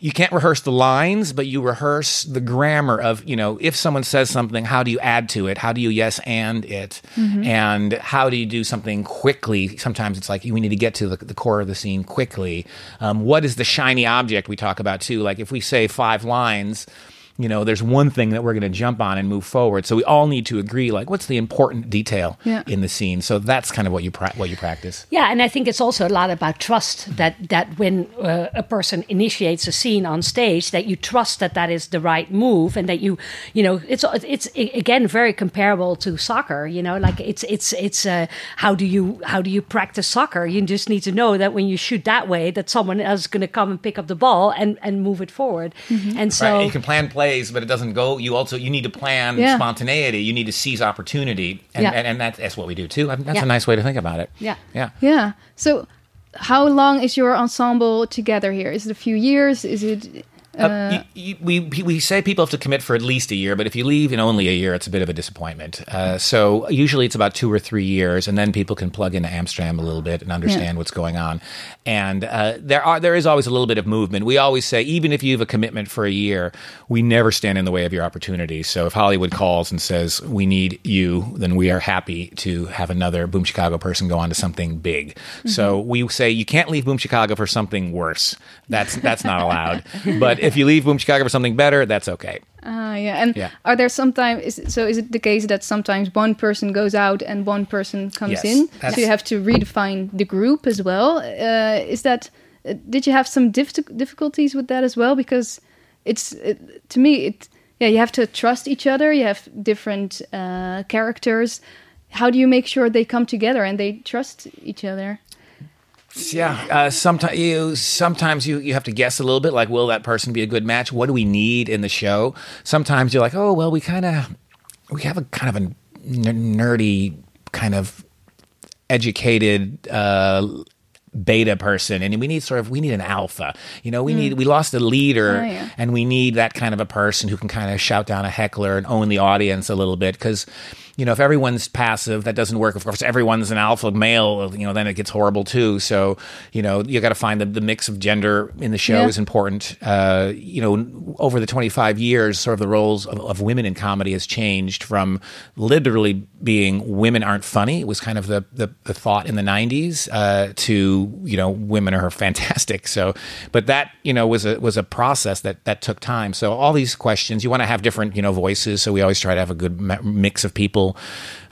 you can't rehearse the lines, but you rehearse the grammar of, you know, if someone says something, how do you add to it? How do you yes and it? Mm-hmm. And how do you do something quickly? Sometimes it's like we need to get to the, the core of the scene quickly. Um, what is the shiny object we talk about too? Like if we say five lines, you know, there's one thing that we're going to jump on and move forward. So we all need to agree, like, what's the important detail yeah. in the scene. So that's kind of what you pra- what you practice. Yeah, and I think it's also a lot about trust. That that when uh, a person initiates a scene on stage, that you trust that that is the right move, and that you, you know, it's it's again very comparable to soccer. You know, like it's it's it's uh, how do you how do you practice soccer? You just need to know that when you shoot that way, that someone else is going to come and pick up the ball and and move it forward. Mm-hmm. And so right. you can plan play plays, but it doesn't go. You also you need to plan yeah. spontaneity. You need to seize opportunity, and yeah. and, and that's, that's what we do too. That's a nice way to think about it. Yeah, yeah, yeah. So, how long is your ensemble together here? Is it a few years? Is it uh, you, you, we we say people have to commit for at least a year, but if you leave in only a year, it's a bit of a disappointment. Uh, so usually it's about two or three years, and then people can plug into Amsterdam a little bit and understand yeah. what's going on. And uh, there are there is always a little bit of movement. We always say even if you have a commitment for a year, we never stand in the way of your opportunity. So if Hollywood calls and says we need you, then we are happy to have another Boom Chicago person go on to something big. Mm-hmm. So we say you can't leave Boom Chicago for something worse. That's that's not allowed. But if you leave Boom Chicago for something better, that's okay. Uh, yeah. And yeah. are there sometimes, so is it the case that sometimes one person goes out and one person comes yes, in? So you have to redefine the group as well. Uh, is that, uh, did you have some difficulties with that as well? Because it's, it, to me, it, yeah, you have to trust each other. You have different uh, characters. How do you make sure they come together and they trust each other? Yeah, uh, sometimes you sometimes you, you have to guess a little bit. Like, will that person be a good match? What do we need in the show? Sometimes you're like, oh well, we kind of we have a kind of a nerdy kind of educated uh, beta person and we need sort of we need an alpha you know we mm. need we lost a leader oh, yeah. and we need that kind of a person who can kind of shout down a heckler and own the audience a little bit because you know, if everyone's passive, that doesn't work. Of course, everyone's an alpha male, you know, then it gets horrible too. So, you know, you got to find the, the mix of gender in the show yeah. is important. Uh, you know, over the 25 years, sort of the roles of, of, women in comedy has changed from literally being women aren't funny. It was kind of the, the, the thought in the 90s uh, to, you know, women are fantastic. So, but that, you know, was a, was a process that, that took time. So all these questions, you want to have different, you know, voices. So we always try to have a good mix of people people.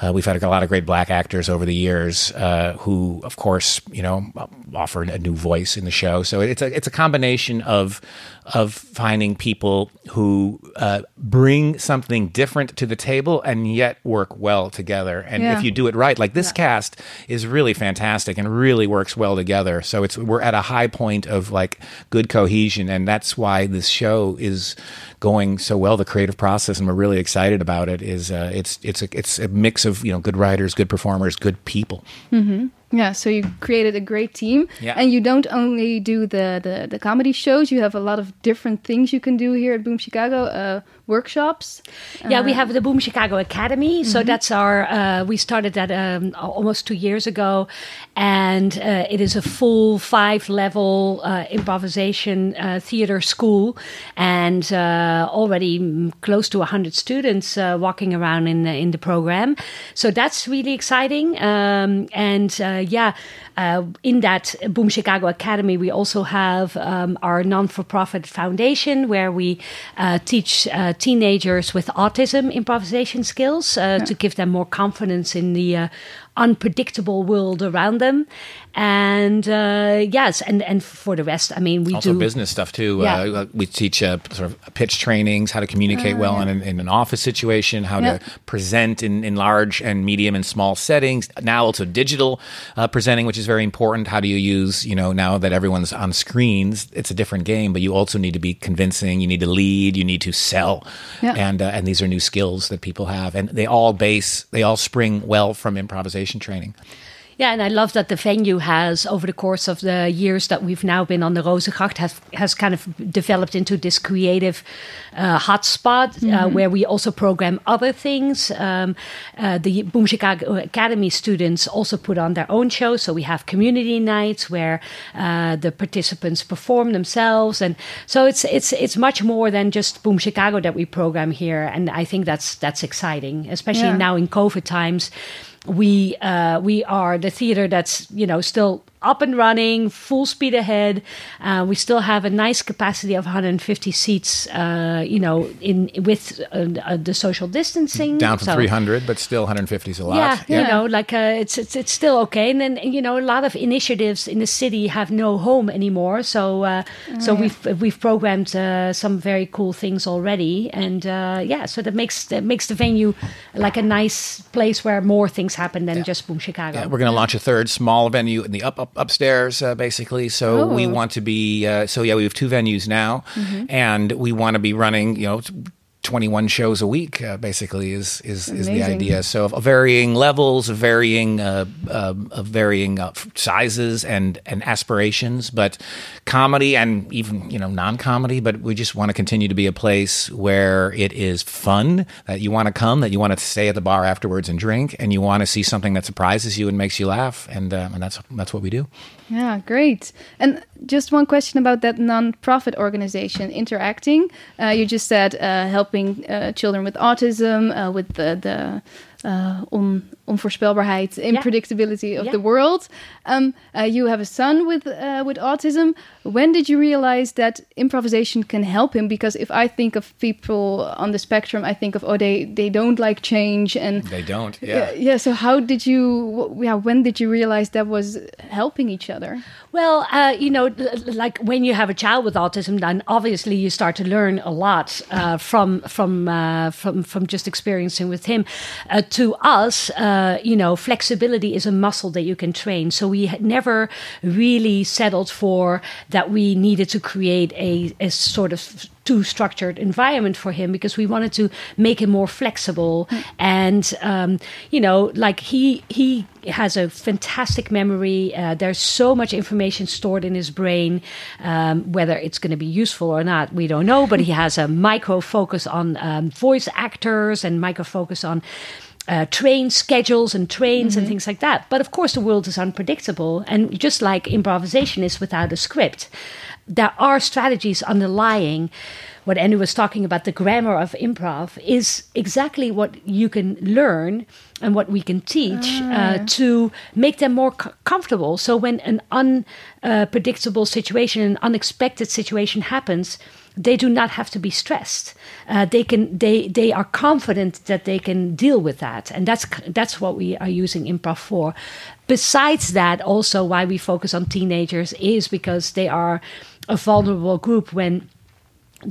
Uh, we've had a lot of great black actors over the years uh, who, of course, you know, offer a new voice in the show. So it's a it's a combination of of finding people who uh, bring something different to the table and yet work well together. And yeah. if you do it right, like this yeah. cast is really fantastic and really works well together. So it's we're at a high point of like good cohesion, and that's why this show is going so well. The creative process, and we're really excited about it. Is uh, it's it's a it's a mix of you know good writers, good performers, good people. Mm-hmm. Yeah, so you created a great team, yeah. and you don't only do the, the, the comedy shows. You have a lot of different things you can do here at Boom Chicago. Uh, workshops. Yeah, uh, we have the Boom Chicago Academy. Mm-hmm. So that's our. Uh, we started that um, almost two years ago, and uh, it is a full five level uh, improvisation uh, theater school, and uh, already close to hundred students walking around in the, in the program. So that's really exciting. Um, and yeah, uh, in that Boom Chicago Academy, we also have um, our non for profit foundation where we uh, teach uh, teenagers with autism improvisation skills uh, yeah. to give them more confidence in the uh, unpredictable world around them. And uh, yes, and, and for the rest, I mean, we also do business stuff too. Yeah. Uh, we teach uh, sort of pitch trainings, how to communicate well yeah. in, in, an office situation, how yeah. to present in, in large and medium and small settings. Now also digital uh, presenting, which is very important. How do you use, you know, now that everyone's on screens, it's a different game, but you also need to be convincing. You need to lead. You need to sell, Yeah. and uh, and these are new skills that people have, and they all base, they all spring well from improvisation training. Yeah, and I love that the venue has, over the course of the years that we've now been on the Rozengracht, has has kind of developed into this creative uh, hotspot uh, Mm-hmm. where we also program other things. Um, uh, the Boom Chicago Academy students also put on their own shows, so we have community nights where uh, the participants perform themselves, and so it's it's it's much more than just Boom Chicago that we program here, and I think that's that's exciting, especially Yeah. now in COVID times we uh, we are the theater that's you know still up and running, full speed ahead. Uh, we still have a nice capacity of 150 seats. Uh, you know, in with uh, uh, the social distancing Down from So- 300, but still 150 is a lot. yeah, Yeah. you know, like uh, it's, it's it's still okay. And then you know, a lot of initiatives in the city have no home anymore. So uh, so we've we've programmed uh, some very cool things already, and uh, yeah, so that makes that makes the venue like a nice place where more things happen than just Boom Chicago. Yeah, we're going to launch a third small venue in the up, up upstairs, uh, basically. So we Oh. want to be. Uh, so yeah, we have two venues now, and we want to be running. You know. 21 shows a week uh, basically is is, is the idea. So of varying levels of varying uh, uh, of varying uh, sizes and and aspirations. But comedy and even you know non-comedy but we just want to continue to be a place where it is fun that you want to come that you want to stay at the bar afterwards and drink and you want to see something that surprises you and makes you laugh and uh, and that's that's what we do Yeah, great. And just one question about that non-profit organization, Interacting. Uh, you just said uh, helping uh, children with autism, uh, with the, the uh, on, onvoorspelbaarheid, unpredictability of Yeah. the world. Um, uh, you have a son with uh, with autism. When did you realize that improvisation can help him? Because if I think of people on the spectrum, I think of oh they they don't like change and they don't yeah. yeah. So how did you? wh- Yeah, when did you realize that was helping each other? Well, uh, you know, l- like when you have a child with autism, then obviously you start to learn a lot uh, from from uh, from from just experiencing with him. Uh, to us, uh, you know, flexibility is a muscle that you can train. So we had never really settled for that. We needed to create a, a sort of too structured environment for him because we wanted to make him more flexible and um, you know like he he has a fantastic memory uh, there's so much information stored in his brain um, whether it's going to be useful or not we don't know but he has a micro focus on um, voice actors and micro focus on uh, train schedules and trains and things like that. But of course, the world is unpredictable. And just like improvisation is without a script, there are strategies underlying what Andrew was talking about the grammar of improv is exactly what you can learn and what we can teach uh, to make them more co- comfortable. So when an unpredictable situation, an unexpected situation happens, they do not have to be stressed. Uh, they can they they are confident that they can deal with that, and that's that's what we are using improv for. Besides that, also why we focus on teenagers is because they are a vulnerable group when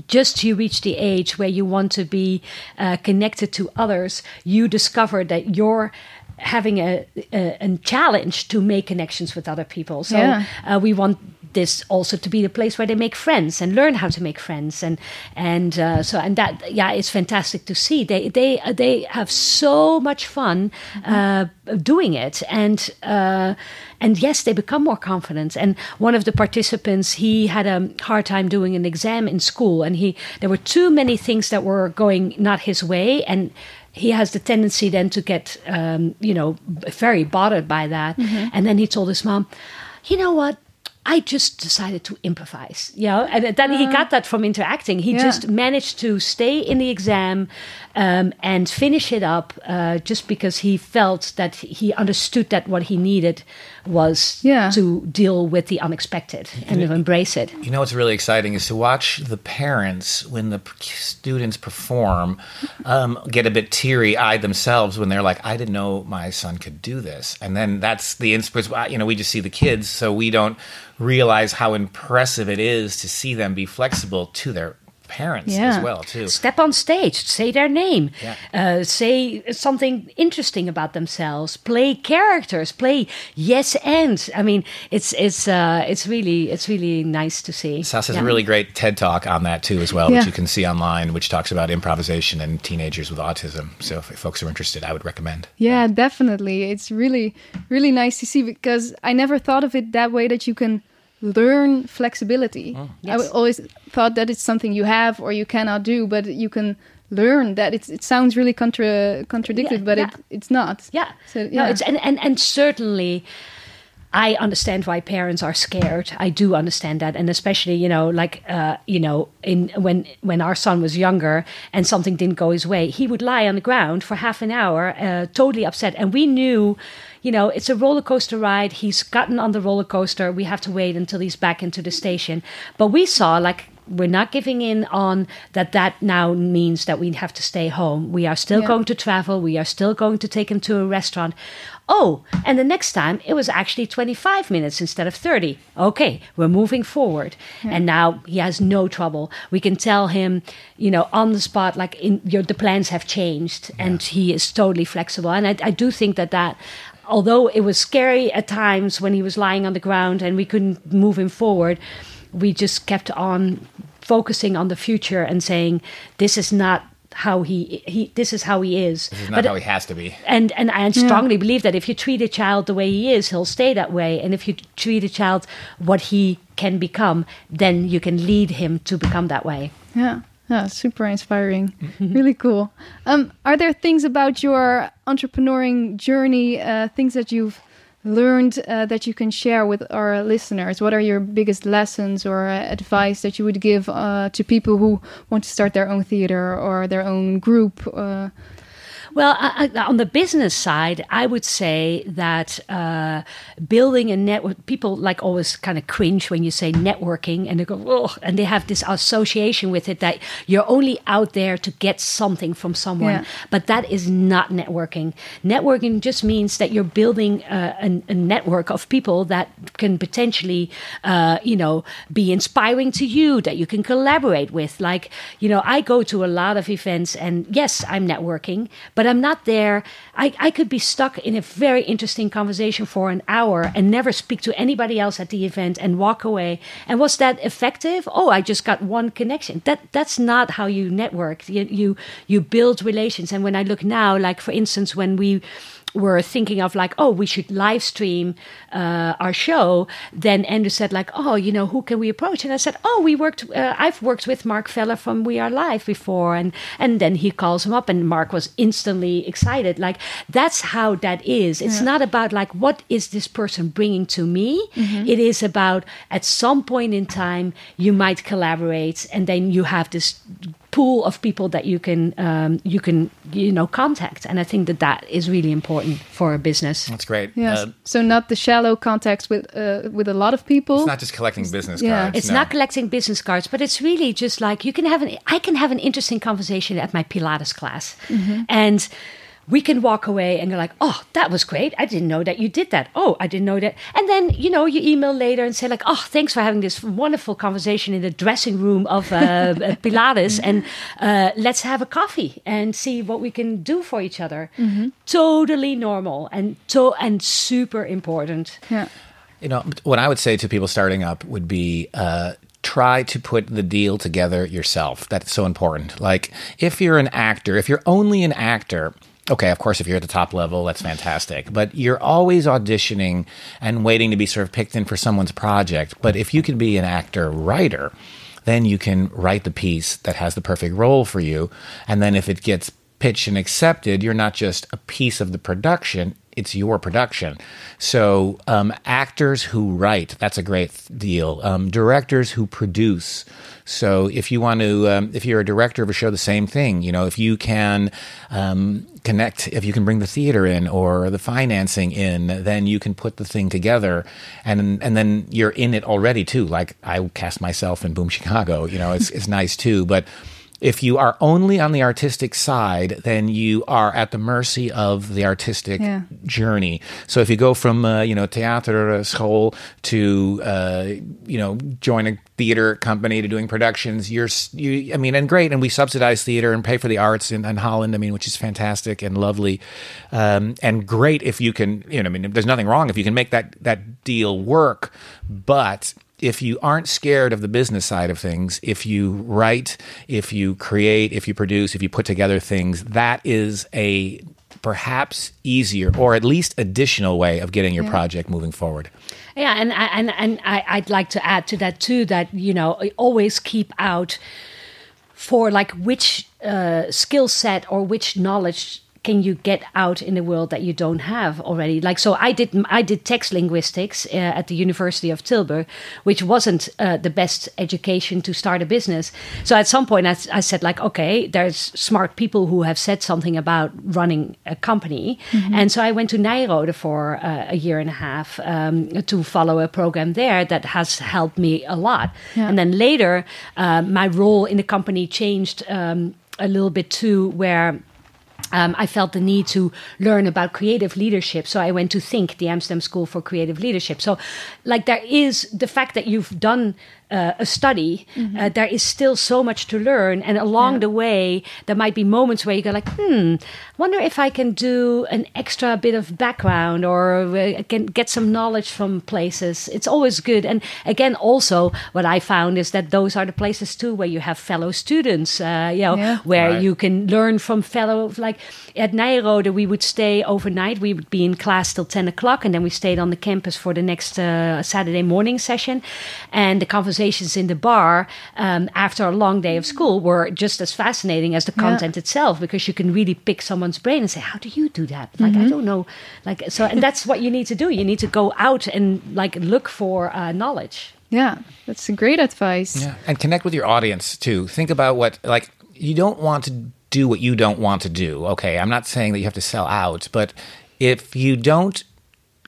just you reach the age where you want to be uh, connected to others, you discover that you're having a, a, a challenge to make connections with other people. So Yeah. uh, we want this also to be the place where they make friends and learn how to make friends. And and uh, so and that yeah it's fantastic to see. They they uh, they have so much fun uh, doing it. And uh, and yes they become more confident. And one of the participants he had a hard time doing an exam in school. And he there were too many things that were going not his way. And he has the tendency then to get um, you know very bothered by that. And then he told his mom you know what I just decided to improvise, you know, and then he got that from interacting. He Yeah. just managed to stay in the exam um, and finish it up uh, just because he felt that he understood that what he needed was Yeah. to deal with the unexpected and to embrace it. You know what's really exciting is to watch the parents when the students perform um, get a bit teary eyed themselves when they're like, "I didn't know my son could do this," and then that's the inspiration. You know, we just see the kids, so we don't realize how impressive it is to see them be flexible to their parents Yeah. as well too. Step on stage, say their name, Yeah. uh, say something interesting about themselves, play characters, play yes and. I mean, it's it's uh, it's really it's really nice to see. Sas has Yeah. a really great TED talk on that too, as well, which you can see online, which talks about improvisation and teenagers with autism. So if folks are interested, I would recommend. Yeah, definitely. It's really, really nice to see because I never thought of it that way that you can learn flexibility. I Yes. w- always thought that it's something you have or you cannot do, but you can learn that. It's, it sounds really contra- contradicted, Yeah, but yeah. It, it's not. Yeah. So, No, yeah. it's and, and and certainly I understand why parents are scared. I do understand that, and especially you know, like uh, you know, in when when our son was younger and something didn't go his way, he would lie on the ground for half an hour, uh, totally upset, and we knew. You know, it's a roller coaster ride. He's gotten on the roller coaster. We have to wait until he's back into the station. But we saw, like, we're not giving in on that that now means that we have to stay home. We are still Yeah. going to travel. We are still going to take him to a restaurant. Oh and the next time it was actually 25 minutes instead of 30 okay we're moving forward. And now he has no trouble. We can tell him you know on the spot like in your the plans have changed. And he is totally flexible. And I, I do think that that although it was scary at times when he was lying on the ground and we couldn't move him forward we just kept on focusing on the future and saying this is not how he he this is how he is This is not how he has to be. and and I strongly believe that if you treat a child the way he is, he'll stay that way. And if you treat a child what he can become, then you can lead him to become that way. Yeah, yeah, super inspiring. really cool. Um, are there things about your entrepreneuring journey, uh, things that you've learned uh, that you can share with our listeners? What are your biggest lessons or uh, advice that you would give uh, to people who want to start their own theater or their own group? Well, I, I, on the business side, I would say that uh, building a network, people like always kind of cringe when you say networking and they go, oh, and they have this association with it that you're only out there to get something from someone. Yeah. But that is not networking. Networking just means that you're building uh, a, a network of people that can potentially, uh, you know, be inspiring to you, that you can collaborate with. Like, you know, I go to a lot of events and yes, I'm networking, but I'm not there. I, I could be stuck in a very interesting conversation for an hour and never speak to anybody else at the event and walk away. And was that effective? Oh, I just got one connection. That that's not how you network. You you, you build relations. And when I look now, like for instance, when we were thinking of like, oh, we should live stream uh, our show. Then Andrew said like, oh, you know, who can we approach? And I said, oh, we worked. Uh, I've worked with Mark Feller from We Are Live before, and and then he calls him up, and Mark was instantly excited. Like that's how that is. It's not about like what is this person bringing to me. It is about at some point in time you might collaborate, and then you have this pool of people that you can um, you can you know contact and i think that that is really important for a business That's great. yes. Uh, so not the shallow contacts with uh, with a lot of people. it's not just collecting business yeah. cards. it's no. not collecting business cards but it's really just like you can have an i can have an interesting conversation at my pilates class and we can walk away and go like oh that was great i didn't know that you did that oh i didn't know that and then you know you email later and say like oh thanks for having this wonderful conversation in the dressing room of uh, uh, pilates and uh, let's have a coffee and see what we can do for each other totally normal and to and super important yeah. You know, what I would say to people starting up would be uh, try to put the deal together yourself. That's so important. Like, if you're an actor, if you're only an actor, okay, of course, if you're at the top level, that's fantastic. But you're always auditioning and waiting to be sort of picked in for someone's project. But if you can be an actor writer, then you can write the piece that has the perfect role for you. And then if it gets pitched and accepted, you're not just a piece of the production, it's your production. So, um, actors who write, that's a great deal. Um, directors who produce. So, if you want to, um, if you're a director of a show, the same thing. You know, if you can um, connect, if you can bring the theater in or the financing in, then you can put the thing together, and and then you're in it already too. Like I cast myself in Boom Chicago. You know, it's it's nice too, but if you are only on the artistic side, then you are at the mercy of the artistic Yeah. journey. So if you go from uh, you know theater school to uh, you know join a theater company to doing productions, you're you. I mean, and great, and we subsidize theater and pay for the arts in, in Holland. I mean, which is fantastic and lovely, um, and great if you can. You know, I mean, there's nothing wrong if you can make that that deal work, but if you aren't scared of the business side of things, if you write, if you create, if you produce, if you put together things, that is a perhaps easier or at least additional way of getting your project moving forward. Yeah, and I- and and I, I'd like to add to that too that you know always keep out for like which uh, skill set or which knowledge can you get out in the world that you don't have already? Like so i did i did text linguistics uh, at the university of tilburg which wasn't uh, the best education to start a business. So at some point I said like okay there's smart people who have said something about running a company. And so i went to Nyenrode for uh, a year and a half um, to follow a program there that has helped me a lot. Yeah. and then later uh, my role in the company changed um, a little bit too where um, I felt the need to learn about creative leadership. So I went to THNK, the Amsterdam School for Creative Leadership. So, like, there is the fact that you've done uh, a study, uh, there is still so much to learn. And along Yeah. the way, there might be moments where you go, like, hmm, wonder if I can do an extra bit of background or uh, can get some knowledge from places. It's always good. And again, also, what I found is that those are the places too where you have fellow students, uh, you know, Yeah. where Right. you can learn from fellow like at Nyenrode we would stay overnight we would be in class till 10 o'clock and then we stayed on the campus for the next uh, Saturday morning session and the conversations in the bar um, after a long day of school were just as fascinating as the Yeah. content itself because you can really pick someone's brain and say how do you do that like I don't know like so and that's what you need to do you need to go out and like look for uh, knowledge Yeah, that's a great advice. Yeah. And connect with your audience too. Think about what, like, you don't want to do what you don't want to do. Okay. I'm not saying that you have to sell out, but if you don't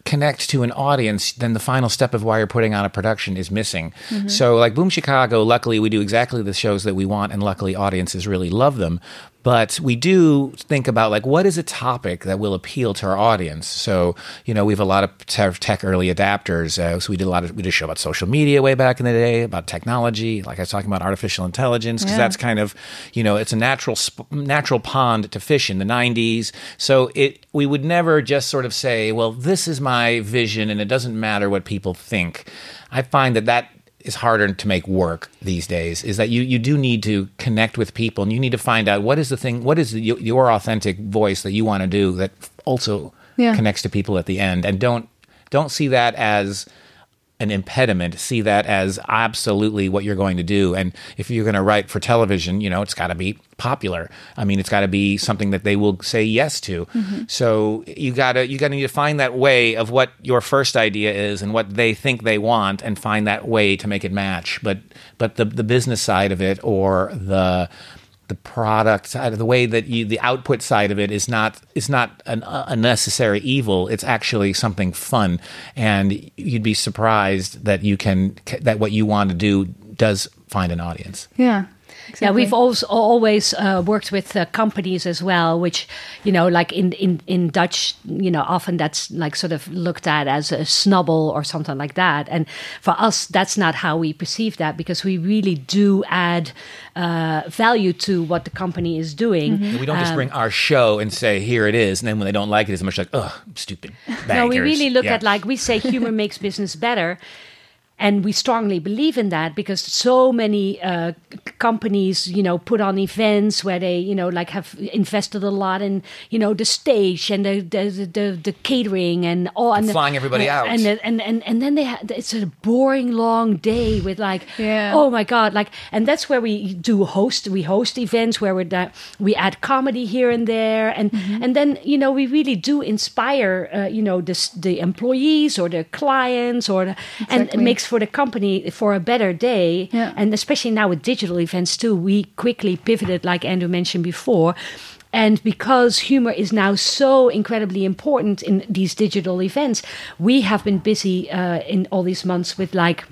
connect to an audience, then the final step of why you're putting on a production is missing. So, like Boom Chicago, luckily we do exactly the shows that we want, and luckily audiences really love them. But we do think about like what is a topic that will appeal to our audience. So you know we have a lot of tech early adapters. Uh, so we did a lot of we did a show about social media way back in the day about technology. Like I was talking about artificial intelligence because Yeah. that's kind of you know it's a natural sp- natural pond to fish in the 90s so it we would never just sort of say well this is my vision and it doesn't matter what people think i find that that is harder to make work these days is that you you do need to connect with people and you need to find out what is the thing what is the, your authentic voice that you want to do that also Yeah. connects to people at the end and don't don't see that as an impediment. See that as absolutely what you're going to do. And if you're going to write for television, you know, it's got to be popular. I mean, it's got to be something that they will say yes to. Mm-hmm. So you got to you got to need to find that way of what your first idea is and what they think they want, and find that way to make it match. But but the the business side of it or the the product side of the way that you the output side of it is not is not an unnecessary evil. It's actually something fun. And you'd be surprised that you can that what you want to do does find an audience. Yeah. Yeah, we've also always uh, worked with uh, companies as well, which you know, like in, in in Dutch, you know, often that's like sort of looked at as a snubble or something like that. And for us, that's not how we perceive that because we really do add uh, value to what the company is doing. we don't just bring our show and say here it is and then when they don't like it it's much like oh stupid No, we really look Yeah. at like we say humor makes business better. And we strongly believe in that because so many uh, companies, you know, put on events where they, you know, like have invested a lot in, you know, the stage and the the, the, the catering and all, and, flying everybody out. and and and and then they ha- it's a boring long day with like, Yeah. oh my god, like, and that's where we do host, we host events where we da- we add comedy here and there, and Mm-hmm. and then you know we really do inspire, uh, you know, the the employees or the clients or the, and it Exactly. Makes for the company for a better day, Yeah. and especially now with digital events too, we quickly pivoted, like Andrew mentioned before. And because humor is now so incredibly important in these digital events, we have been busy uh, in all these months with like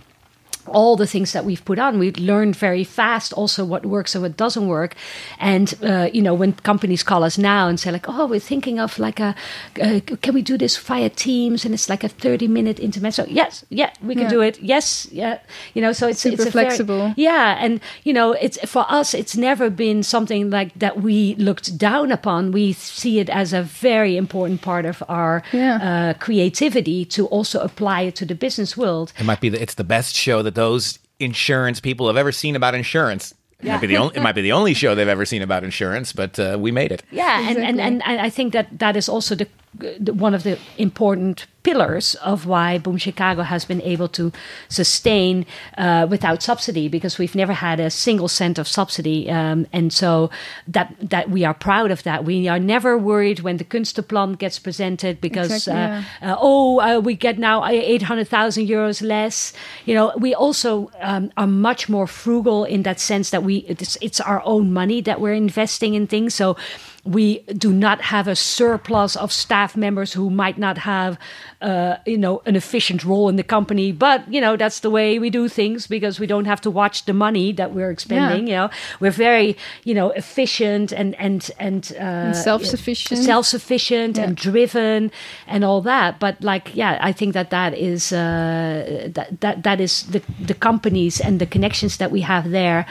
all the things that we've put on. We learned very fast also what works and what doesn't work. And uh, you know, when companies call us now and say like, "Oh, we're thinking of like a, uh, can we do this via Teams?" and it's like a thirty-minute intermezzo. Yes, yeah, we can Yeah. do it. Yes, yeah, you know. So it's Super it's a very- flexible. yeah, and you know, it's for us. It's never been something like that we looked down upon. We see it as a very important part of our Yeah. uh, creativity to also apply it to the business world. It might be the, it's the best show that those insurance people have ever seen about insurance. It might be the only it might be the only show they've ever seen about insurance, but uh, we made it. Yeah, and, and, and, and I think that that is also the, the one of the important pillars of why Boom Chicago has been able to sustain uh, without subsidy because we've never had a single cent of subsidy, um, and so that that we are proud of that. We are never worried when the Kunstplan gets presented because Exactly, uh, uh, oh uh, we get now eight hundred thousand euros less. You know, we also um, are much more frugal in that sense that we it's, it's our own money that we're investing in things. So we do not have a surplus of staff members who might not have, uh, you know, an efficient role in the company. But you know, that's the way we do things because we don't have to watch the money that we're expending. You know, we're very, you know, efficient and and and, uh, self-sufficient. self-sufficient and driven and all that. But like, yeah, I think that that is uh, that that that is the the companies and the connections that we have there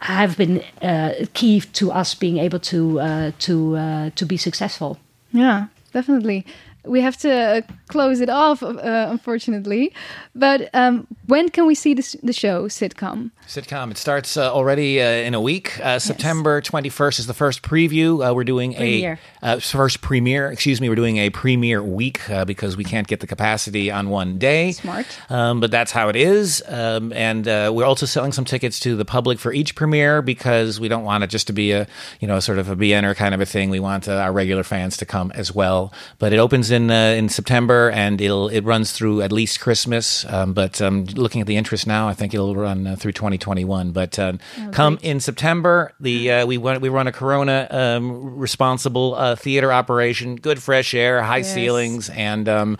have been uh, key to us being able to uh, to uh, to be successful. Yeah, definitely. We have to uh, close it off, uh, unfortunately. But um, when can we see this, the show sitcom? Sitcom. It starts uh, already uh, in a week. Uh, September 21st is the first preview. Uh, we're doing Premiere. a uh, first premiere. Excuse me. We're doing a premiere week uh, because we can't get the capacity on one day. Smart. Um, but that's how it is. Um, and uh, we're also selling some tickets to the public for each premiere because we don't want it just to be a you know sort of a BNer kind of a thing. We want uh, our regular fans to come as well. But it opens in uh, in September and it'll it runs through at least Christmas. Um, but um, looking at the interest now, I think it'll run uh, through 2021. But uh, come in September, the uh, we run we run a Corona um, responsible uh, theater operation, good fresh air, high Yes. ceilings, and um,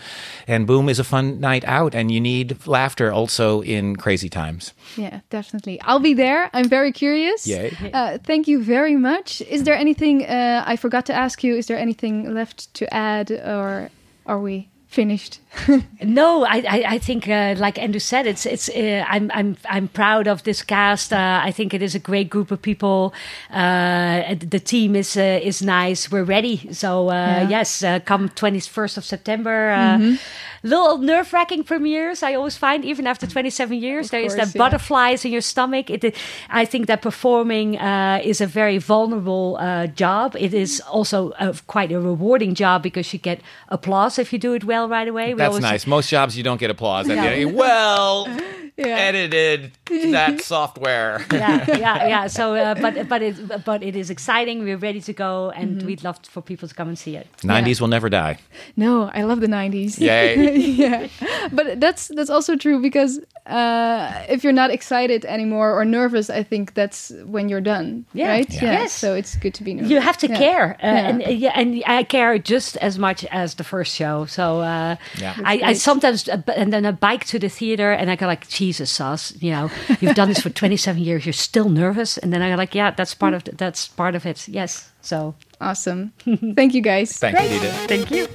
and Boom is a fun night out, and you need laughter also in crazy times. Yeah, definitely. I'll be there. I'm very curious. Yay. Uh, thank you very much. Is there anything uh, I forgot to ask you? Is there anything left to add, or are we finished? No, I, I, I think, uh, like Andrew said, it's it's. Uh, I'm I'm I'm proud of this cast. Uh, I think it is a great group of people. Uh, the team is uh, is nice. We're ready. So uh, Yeah. yes, uh, come 21st of September. Uh, Little nerve wracking premieres. I always find, even after 27 years, there is course, that yeah. butterflies in your stomach. It, I think that performing uh, is a very vulnerable uh, job. It is also a, quite a rewarding job because you get applause if you do it well right away. We That's nice. Most jobs you don't get applause. No. Well Yeah. edited that software. yeah, yeah, yeah. So, uh, but but it but it is exciting. We're ready to go, and we'd love for people to come and see it. 90s will never die. No, I love the '90s. Yay. yeah, but that's that's also true because uh, if you're not excited anymore or nervous, I think that's when you're done. Yeah. Right. Yeah. Yes. So it's good to be nervous. You have to Yeah. care, uh, Yeah. and uh, yeah, and I care just as much as the first show. So uh, Yeah. I, I sometimes uh, b- and then I bike to the theater, and I go like, Jesus, Sas, you know, you've done this for 27 years, you're still nervous, and then I'm like, yeah, that's part of the, that's part of it. Yes. So Awesome. Thank you, guys. Thank you, Diede. thank you.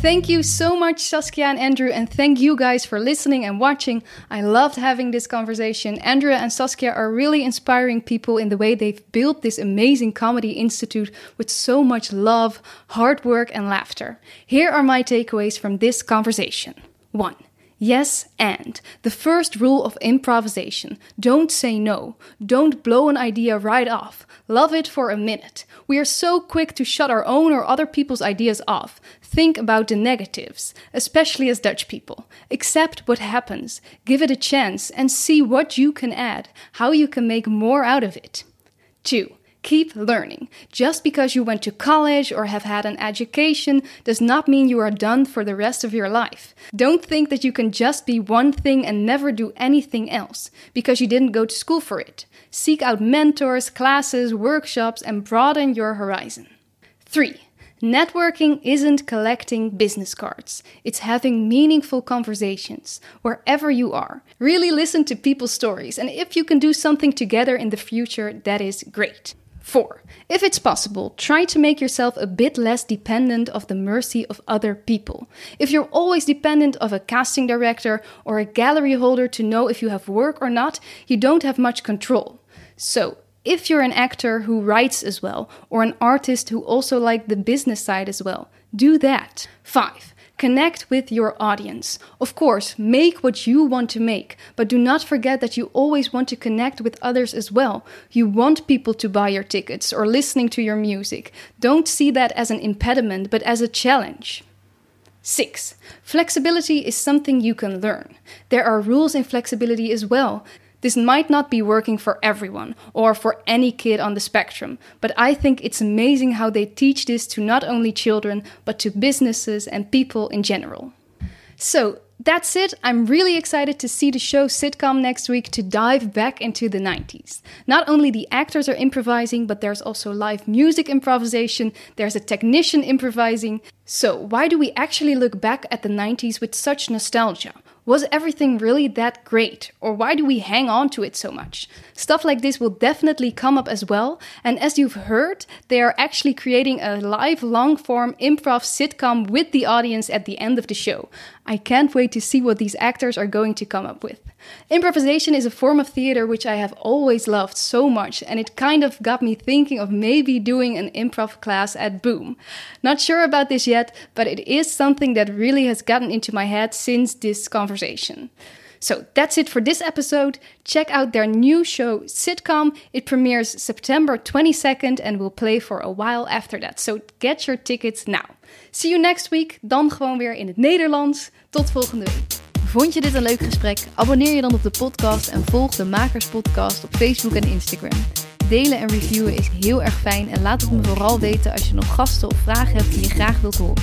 Thank you so much, Saskia and Andrew, and thank you guys for listening and watching. I loved having this conversation. Andrew and Saskia are really inspiring people in the way they've built this amazing comedy institute with so much love, hard work, and laughter. Here are my takeaways from this conversation. 1. Yes, and the first rule of improvisation don't say no. Don't blow an idea right off. Love it for a minute. We are so quick to shut our own or other people's ideas off. Think about the negatives, especially as Dutch people. Accept what happens, give it a chance, and see what you can add, how you can make more out of it. 2. Keep learning. Just because you went to college or have had an education does not mean you are done for the rest of your life. Don't think that you can just be one thing and never do anything else because you didn't go to school for it. Seek out mentors, classes, workshops, and broaden your horizon. 3. Networking isn't collecting business cards. It's having meaningful conversations wherever you are. Really listen to people's stories, and if you can do something together in the future, that is great. 4. If it's possible, try to make yourself a bit less dependent of the mercy of other people. If you're always dependent of a casting director or a gallery holder to know if you have work or not, you don't have much control. So, if you're an actor who writes as well, or an artist who also like the business side as well, do that. 5. Connect with your audience. Of course, make what you want to make, but do not forget that you always want to connect with others as well. You want people to buy your tickets or listening to your music. Don't see that as an impediment, but as a challenge. 6. Flexibility is something you can learn. There are rules in flexibility as well. This might not be working for everyone or for any kid on the spectrum, but I think it's amazing how they teach this to not only children, but to businesses and people in general. So, that's it. I'm really excited to see the show sitcom next week to dive back into the 90s. Not only the actors are improvising, but there's also live music improvisation, there's a technician improvising. So, why do we actually look back at the 90s with such nostalgia? Was everything really that great? Or why do we hang on to it so much? Stuff like this will definitely come up as well. And as you've heard, they are actually creating a live long form improv sitcom with the audience at the end of the show. I can't wait to see what these actors are going to come up with. Improvisation is a form of theater which I have always loved so much, and it kind of got me thinking of maybe doing an improv class at Boom. Not sure about this yet, but it is something that really has gotten into my head since this conversation. So that's it for this episode. Check out their new show, Sitcom. It premieres September 22nd and will play for a while after that. So get your tickets now. See you next week, dan gewoon weer in het Nederlands. Tot volgende week. Vond je dit een leuk gesprek? Abonneer je dan op de podcast en volg de Makers Podcast op Facebook en Instagram. Delen en reviewen is heel erg fijn en laat het me vooral weten als je nog gasten of vragen hebt die je graag wilt horen.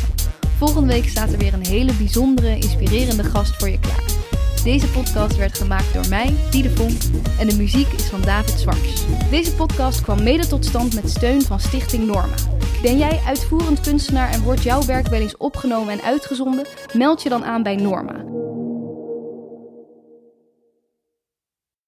Volgende week staat er weer een hele bijzondere, inspirerende gast voor je klaar. Deze podcast werd gemaakt door mij, Diede Vonk, en de muziek is van David Zwarts. Deze podcast kwam mede tot stand met steun van Stichting Norma. Ben jij uitvoerend kunstenaar en wordt jouw werk wel eens opgenomen en uitgezonden? Meld je dan aan bij Norma.